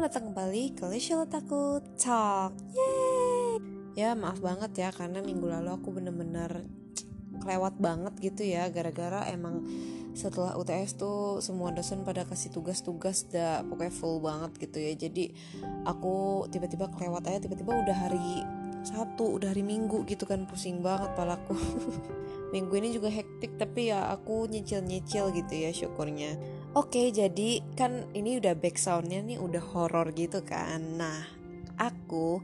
Selamat datang kembali ke Lishio Taku Talk Yeay. Ya maaf banget ya karena minggu lalu aku bener-bener kelewat banget gitu ya Gara-gara emang setelah UTS tuh semua dosen pada kasih tugas-tugas udah pokoknya full banget gitu ya. Jadi aku tiba-tiba kelewat aja tiba-tiba udah hari Sabtu, udah hari Minggu gitu kan pusing banget palaku. Minggu ini juga hektik tapi ya aku nyicil-nyicil gitu ya syukurnya Oke, jadi kan ini udah back soundnya nih udah horor gitu kan. Nah, aku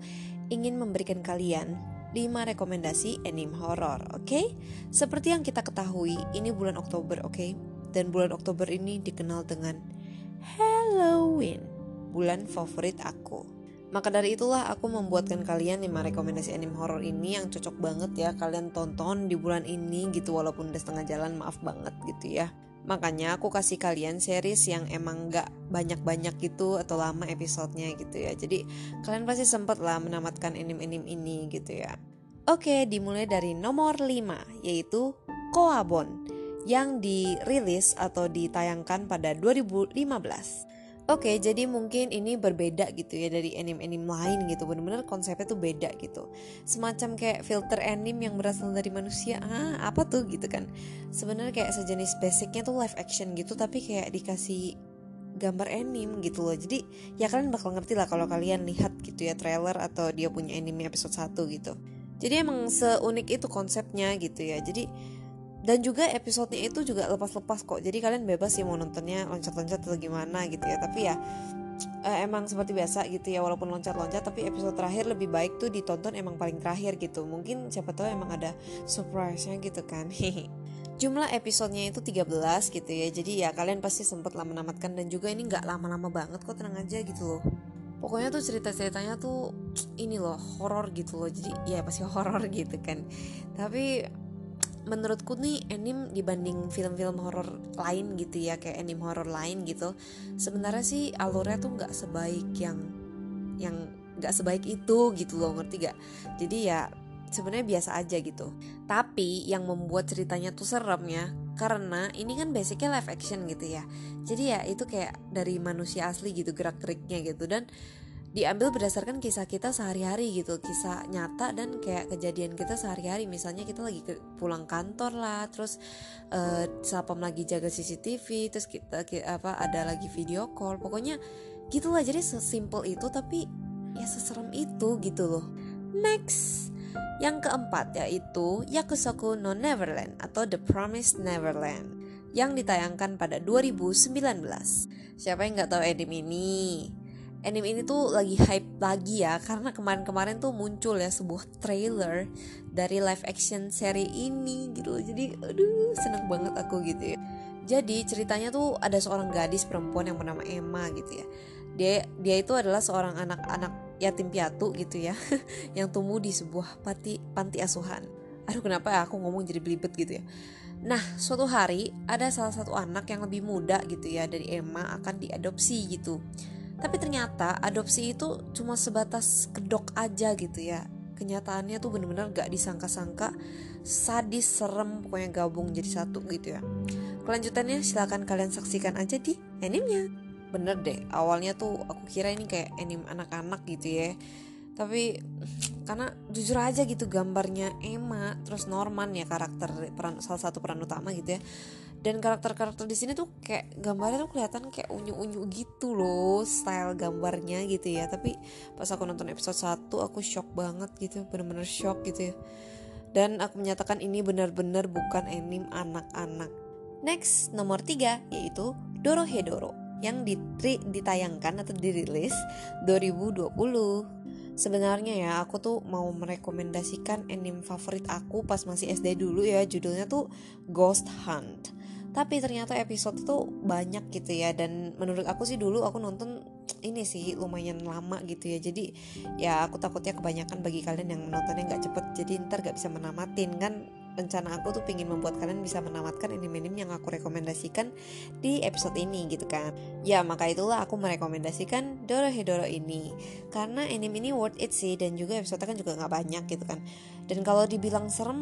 ingin memberikan kalian 5 rekomendasi anime horor, oke? Okay? Seperti yang kita ketahui, ini bulan Oktober, oke? Okay? Dan bulan Oktober ini dikenal dengan Halloween, bulan favorit aku. Maka dari itulah aku membuatkan kalian 5 rekomendasi anime horor ini yang cocok banget ya kalian tonton di bulan ini gitu walaupun udah setengah jalan, maaf banget gitu ya. Makanya aku kasih kalian series yang emang gak banyak-banyak gitu atau lama episodenya gitu ya. Jadi kalian pasti sempet lah menamatkan anime-anime ini gitu ya. Oke, dimulai dari nomor 5 yaitu Koabon yang dirilis atau ditayangkan pada 2015. Oke, jadi mungkin ini berbeda gitu ya dari anime-anime lain gitu. Bener-bener konsepnya tuh beda gitu. Semacam kayak filter anime yang berasal dari manusia. Ah, apa tuh gitu kan. Sebenarnya kayak sejenis basicnya tuh live action gitu tapi kayak dikasih gambar anime gitu loh. Jadi ya kalian bakal ngerti lah kalau kalian lihat gitu ya trailer atau dia punya anime episode 1 gitu. Jadi emang seunik itu konsepnya gitu ya. Jadi dan juga episodenya itu juga lepas-lepas kok. Jadi kalian bebas sih mau nontonnya loncat-loncat atau gimana gitu ya. Tapi ya eh, emang seperti biasa gitu ya walaupun loncat-loncat tapi episode terakhir lebih baik tuh ditonton emang paling terakhir gitu. Mungkin siapa tahu emang ada surprise-nya gitu kan. Jumlah episodenya itu 13 gitu ya. Jadi ya kalian pasti sempet lah menamatkan. Dan juga ini nggak lama-lama banget kok tenang aja gitu loh. Pokoknya tuh cerita-ceritanya tuh ini loh horor gitu loh. Jadi ya pasti horor gitu kan. Tapi menurutku nih anime dibanding film-film horor lain gitu ya kayak anime horor lain gitu sebenarnya sih alurnya tuh nggak sebaik yang yang nggak sebaik itu gitu loh ngerti gak jadi ya sebenarnya biasa aja gitu. Tapi yang membuat ceritanya tuh serem ya karena ini kan basicnya live action gitu ya. Jadi ya itu kayak dari manusia asli gitu gerak geriknya gitu. Dan diambil berdasarkan kisah kita sehari-hari gitu kisah nyata dan kayak kejadian kita sehari-hari. Misalnya kita lagi ke, pulang kantor lah terus uh, sapam lagi jaga CCTV terus kita, kita apa ada lagi video call. Pokoknya gitulah jadi sesimpel itu tapi ya seserem itu gitu loh. Next yang keempat yaitu Yakusoku no Neverland atau The Promised Neverland yang ditayangkan pada 2019 siapa yang nggak tahu anime ini anime ini tuh lagi hype lagi ya karena kemarin-kemarin tuh muncul ya sebuah trailer dari live action seri ini gitu. Jadi aduh seneng banget aku gitu ya. Jadi ceritanya tuh ada seorang gadis perempuan yang bernama Emma gitu ya. Dia dia itu adalah seorang anak-anak yatim piatu gitu ya yang tumbuh di sebuah panti panti asuhan. Aduh kenapa ya aku ngomong jadi belibet gitu ya? Nah, suatu hari ada salah satu anak yang lebih muda gitu ya dari Emma akan diadopsi gitu. Tapi ternyata adopsi itu cuma sebatas kedok aja gitu ya. Kenyataannya tuh bener-bener gak disangka-sangka sadis serem pokoknya gabung jadi satu gitu ya. Kelanjutannya silahkan kalian saksikan aja di animenya. Bener deh, awalnya tuh aku kira ini kayak anime anak-anak gitu ya. Tapi karena jujur aja gitu gambarnya Emma terus Norman ya karakter peran salah satu peran utama gitu ya dan karakter-karakter di sini tuh kayak gambarnya tuh kelihatan kayak unyu-unyu gitu loh style gambarnya gitu ya. Tapi pas aku nonton episode 1 aku shock banget gitu bener-bener shock gitu ya. Dan aku menyatakan ini benar-benar bukan anime anak-anak. Next nomor 3 yaitu Dorohedoro yang ditayangkan atau dirilis 2020 Sebenarnya ya aku tuh mau merekomendasikan anime favorit aku pas masih SD dulu ya judulnya tuh Ghost Hunt tapi ternyata episode itu banyak gitu ya dan menurut aku sih dulu aku nonton ini sih lumayan lama gitu ya. Jadi ya aku takutnya kebanyakan bagi kalian yang menontonnya nggak cepet jadi ntar gak bisa menamatin. Kan rencana aku tuh pingin membuat kalian bisa menamatkan anime-anime yang aku rekomendasikan di episode ini gitu kan. Ya maka itulah aku merekomendasikan Dorohedoro ini. Karena anime ini worth it sih dan juga episode kan juga nggak banyak gitu kan. Dan kalau dibilang serem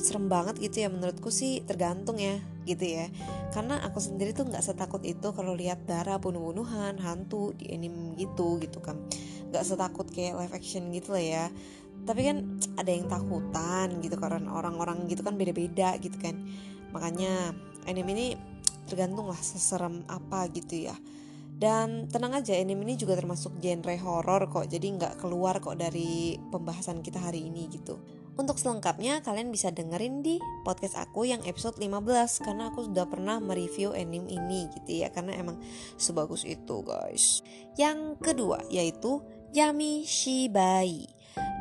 serem banget gitu ya menurutku sih tergantung ya gitu ya. Karena aku sendiri tuh nggak setakut itu kalau lihat darah bunuh-bunuhan hantu di anime gitu gitu kan. Nggak setakut kayak live action gitu lah ya. Tapi kan ada yang takutan gitu karena orang-orang gitu kan beda-beda gitu kan. Makanya anime ini tergantung lah seserem apa gitu ya. Dan tenang aja anime ini juga termasuk genre horor kok. Jadi nggak keluar kok dari pembahasan kita hari ini gitu untuk selengkapnya kalian bisa dengerin di podcast aku yang episode 15 karena aku sudah pernah mereview anime ini gitu ya karena emang sebagus itu guys. Yang kedua yaitu Yami Shibai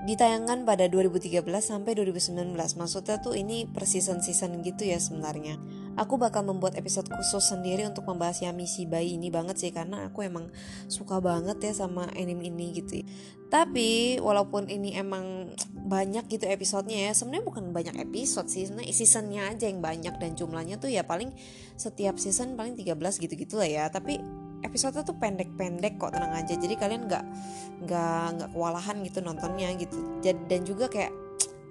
ditayangkan pada 2013 sampai 2019. Maksudnya tuh ini per season-season gitu ya sebenarnya. Aku bakal membuat episode khusus sendiri untuk membahas Yami Shibai ini banget sih karena aku emang suka banget ya sama anime ini gitu. Tapi walaupun ini emang banyak gitu episodenya ya, sebenarnya bukan banyak episode sih, sebenarnya seasonnya aja yang banyak dan jumlahnya tuh ya paling setiap season paling 13 gitu-gitu lah ya. Tapi episode tuh pendek-pendek kok tenang aja jadi kalian nggak nggak nggak kewalahan gitu nontonnya gitu dan juga kayak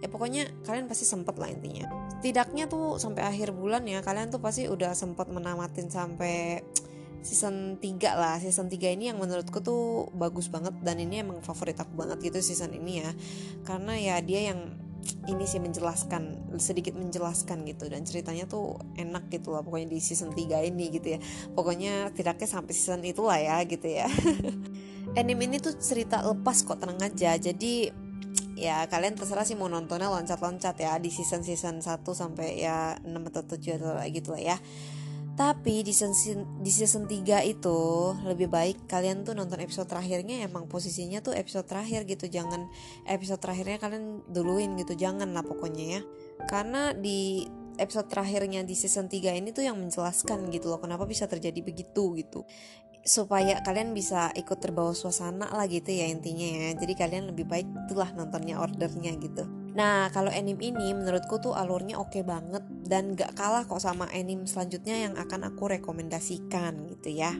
ya pokoknya kalian pasti sempet lah intinya. Setidaknya tuh sampai akhir bulan ya kalian tuh pasti udah sempet menamatin sampai season 3 lah. Season 3 ini yang menurutku tuh bagus banget dan ini emang favorit aku banget gitu season ini ya. Karena ya dia yang ini sih menjelaskan sedikit menjelaskan gitu dan ceritanya tuh enak gitu lah pokoknya di season 3 ini gitu ya. Pokoknya tidaknya sampai season itulah ya gitu ya. Anime ini tuh cerita lepas kok tenang aja. Jadi ya kalian terserah sih mau nontonnya loncat-loncat ya di season-season 1 sampai ya 6 atau 7 atau gitu lah ya. Tapi di season, di season 3 itu lebih baik kalian tuh nonton episode terakhirnya emang posisinya tuh episode terakhir gitu. Jangan episode terakhirnya kalian duluin gitu Jangan lah pokoknya ya. Karena di episode terakhirnya di season 3 ini tuh yang menjelaskan gitu loh Kenapa bisa terjadi begitu gitu supaya kalian bisa ikut terbawa suasana lah gitu ya intinya ya. Jadi kalian lebih baik itulah nontonnya ordernya gitu. Nah kalau anime ini menurutku tuh alurnya oke okay banget dan gak kalah kok sama anime selanjutnya yang akan aku rekomendasikan gitu ya.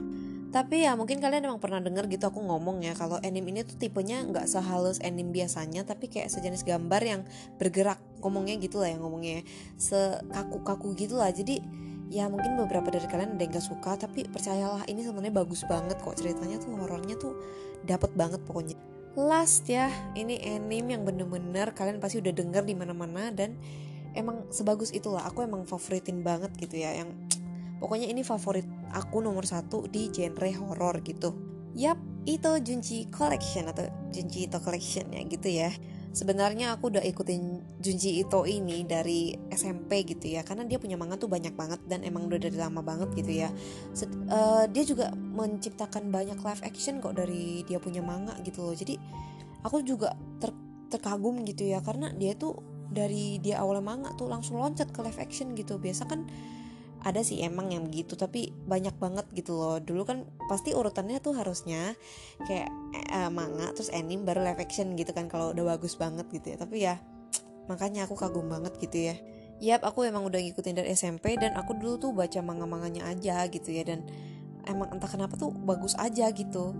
Tapi ya mungkin kalian emang pernah denger gitu aku ngomong ya kalau anime ini tuh tipenya nggak sehalus anime biasanya tapi kayak sejenis gambar yang bergerak ngomongnya gitu lah ya ngomongnya sekaku-kaku gitu lah. Jadi ya mungkin beberapa dari kalian ada yang gak suka tapi percayalah ini sebenarnya bagus banget kok. Ceritanya tuh horornya tuh dapat banget pokoknya. Last ya ini anime yang bener-bener kalian pasti udah denger di mana-mana dan emang sebagus itulah. Aku emang favoritin banget gitu ya yang pokoknya ini favorit aku nomor satu di genre horor gitu. Yap itu Junji Collection atau Junji Ito Collection ya gitu ya sebenarnya aku udah ikutin Junji Ito ini dari SMP gitu ya karena dia punya manga tuh banyak banget dan emang udah dari lama banget gitu ya. Set, uh, dia juga menciptakan banyak live action kok dari dia punya manga gitu loh. Jadi aku juga ter terkagum gitu ya karena dia tuh dari dia awal manga tuh langsung loncat ke live action gitu. Biasa kan ada sih emang yang begitu tapi banyak banget gitu loh. Dulu kan pasti urutannya tuh harusnya kayak uh, manga terus anime baru live action gitu kan kalau udah bagus banget gitu ya. Tapi ya makanya aku kagum banget gitu ya. Yap, aku emang udah ngikutin dari SMP dan aku dulu tuh baca manga-manganya aja gitu ya. Dan emang entah kenapa tuh bagus aja gitu.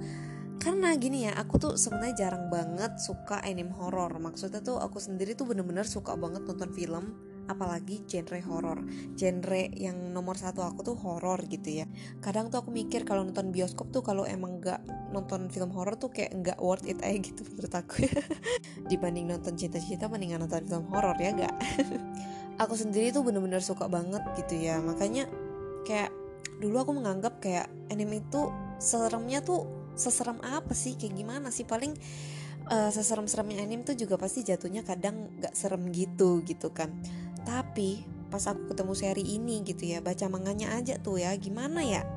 Karena gini ya, aku tuh sebenarnya jarang banget suka anime horor. Maksudnya tuh aku sendiri tuh bener-bener suka banget nonton film apalagi genre horor genre yang nomor satu aku tuh horor gitu ya. Kadang tuh aku mikir kalau nonton bioskop tuh kalau emang nggak nonton film horor tuh kayak nggak worth it aja gitu menurut aku dibanding nonton cinta-cinta mendingan nonton film horor ya gak aku sendiri tuh bener-bener suka banget gitu ya. Makanya kayak dulu aku menganggap kayak anime itu seremnya tuh seserem apa sih? Kayak gimana sih? Paling uh, seserem-seremnya anime tuh juga pasti jatuhnya kadang gak serem gitu gitu kan tapi pas aku ketemu seri ini gitu ya baca manganya aja tuh ya gimana ya?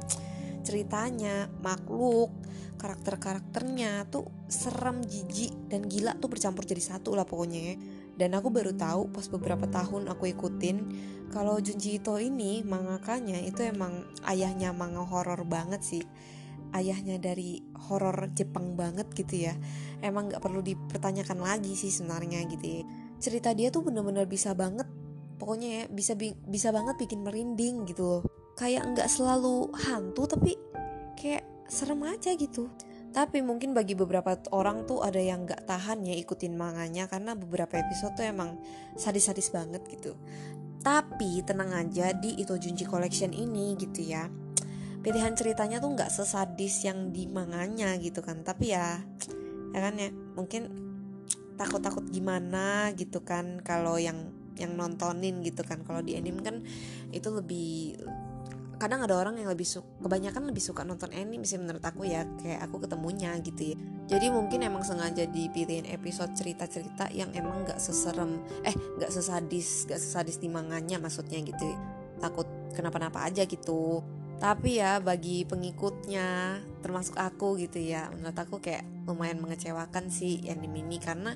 Ceritanya makhluk karakter-karakternya tuh serem jijik dan gila tuh bercampur jadi satu lah pokoknya ya. Dan aku baru tahu pas beberapa tahun aku ikutin kalau Junji Ito ini mangakanya itu emang ayahnya manga horor banget sih. Ayahnya dari horor Jepang banget gitu ya. Emang nggak perlu dipertanyakan lagi sih sebenarnya gitu ya. Cerita dia tuh bener-bener bisa banget pokoknya ya bisa bisa banget bikin merinding gitu loh. Kayak nggak selalu hantu tapi kayak serem aja gitu. Tapi mungkin bagi beberapa orang tuh ada yang nggak tahan ya ikutin manganya karena beberapa episode tuh emang sadis-sadis banget gitu. Tapi tenang aja di itu Junji Collection ini gitu ya pilihan ceritanya tuh nggak sesadis yang di manganya gitu kan. Tapi ya ya kan ya mungkin takut-takut gimana gitu kan kalau yang yang nontonin gitu kan. Kalau di anime kan itu lebih kadang ada orang yang lebih suka kebanyakan lebih suka nonton anime sih menurut aku ya. Kayak aku ketemunya gitu ya. Jadi mungkin emang sengaja dipilihin episode cerita-cerita yang emang nggak seserem eh nggak sesadis nggak sesadis di manganya maksudnya gitu. Takut kenapa-napa aja gitu. Tapi ya bagi pengikutnya termasuk aku gitu ya menurut aku kayak lumayan mengecewakan sih anime ini. Karena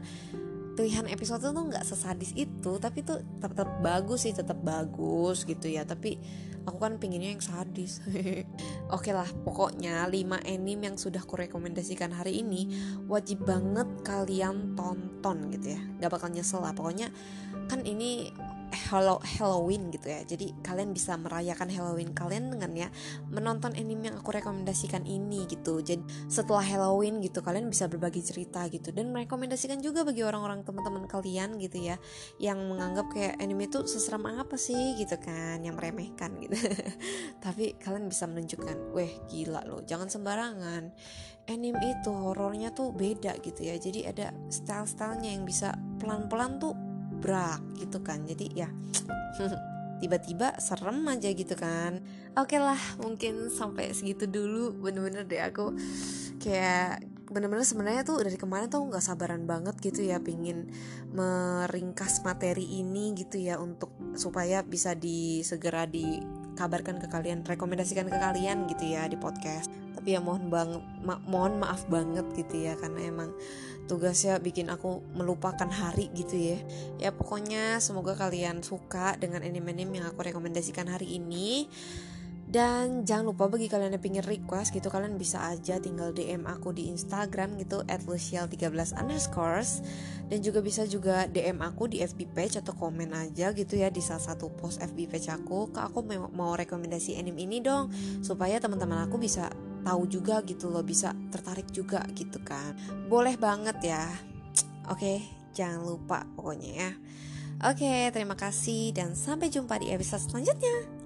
pilihan episode tuh nggak sesadis itu tapi tuh tetap, bagus sih tetap bagus gitu ya. Tapi aku kan pinginnya yang sadis. Oke lah pokoknya 5 anime yang sudah aku rekomendasikan hari ini wajib banget kalian tonton gitu ya. Gak bakal nyesel lah pokoknya kan ini Hello, Halloween gitu ya. Jadi kalian bisa merayakan Halloween kalian dengan ya Menonton anime yang aku rekomendasikan ini gitu. Jadi setelah Halloween gitu Kalian bisa berbagi cerita gitu. Dan merekomendasikan juga bagi orang-orang teman-teman kalian gitu ya Yang menganggap kayak anime itu seseram apa sih gitu kan Yang meremehkan gitu. Tapi kalian bisa menunjukkan Weh gila loh jangan sembarangan. Anime itu horornya tuh beda gitu ya. Jadi ada style-stylenya yang bisa pelan-pelan tuh brak gitu kan. Jadi ya tiba-tiba serem aja gitu kan. Oke okay lah mungkin sampai segitu dulu. Bener-bener deh aku kayak bener-bener sebenarnya tuh dari kemarin tuh nggak sabaran banget gitu ya pingin meringkas materi ini gitu ya untuk supaya bisa disegera dikabarkan ke kalian rekomendasikan ke kalian gitu ya di podcast. Tapi ya mohon bang ma mohon maaf banget gitu ya karena emang tugasnya bikin aku melupakan hari gitu ya. Ya pokoknya semoga kalian suka dengan anime-anime yang aku rekomendasikan hari ini. Dan jangan lupa bagi kalian yang pengen request gitu Kalian bisa aja tinggal DM aku di Instagram gitu At Lucial13 underscores. Dan juga bisa juga DM aku di FB page atau komen aja gitu ya Di salah satu post FB page aku. Kak aku mau rekomendasi anime ini dong Supaya teman-teman aku bisa tahu juga gitu loh bisa tertarik juga gitu kan. Boleh banget ya. Oke jangan lupa pokoknya ya. Oke terima kasih dan sampai jumpa di episode selanjutnya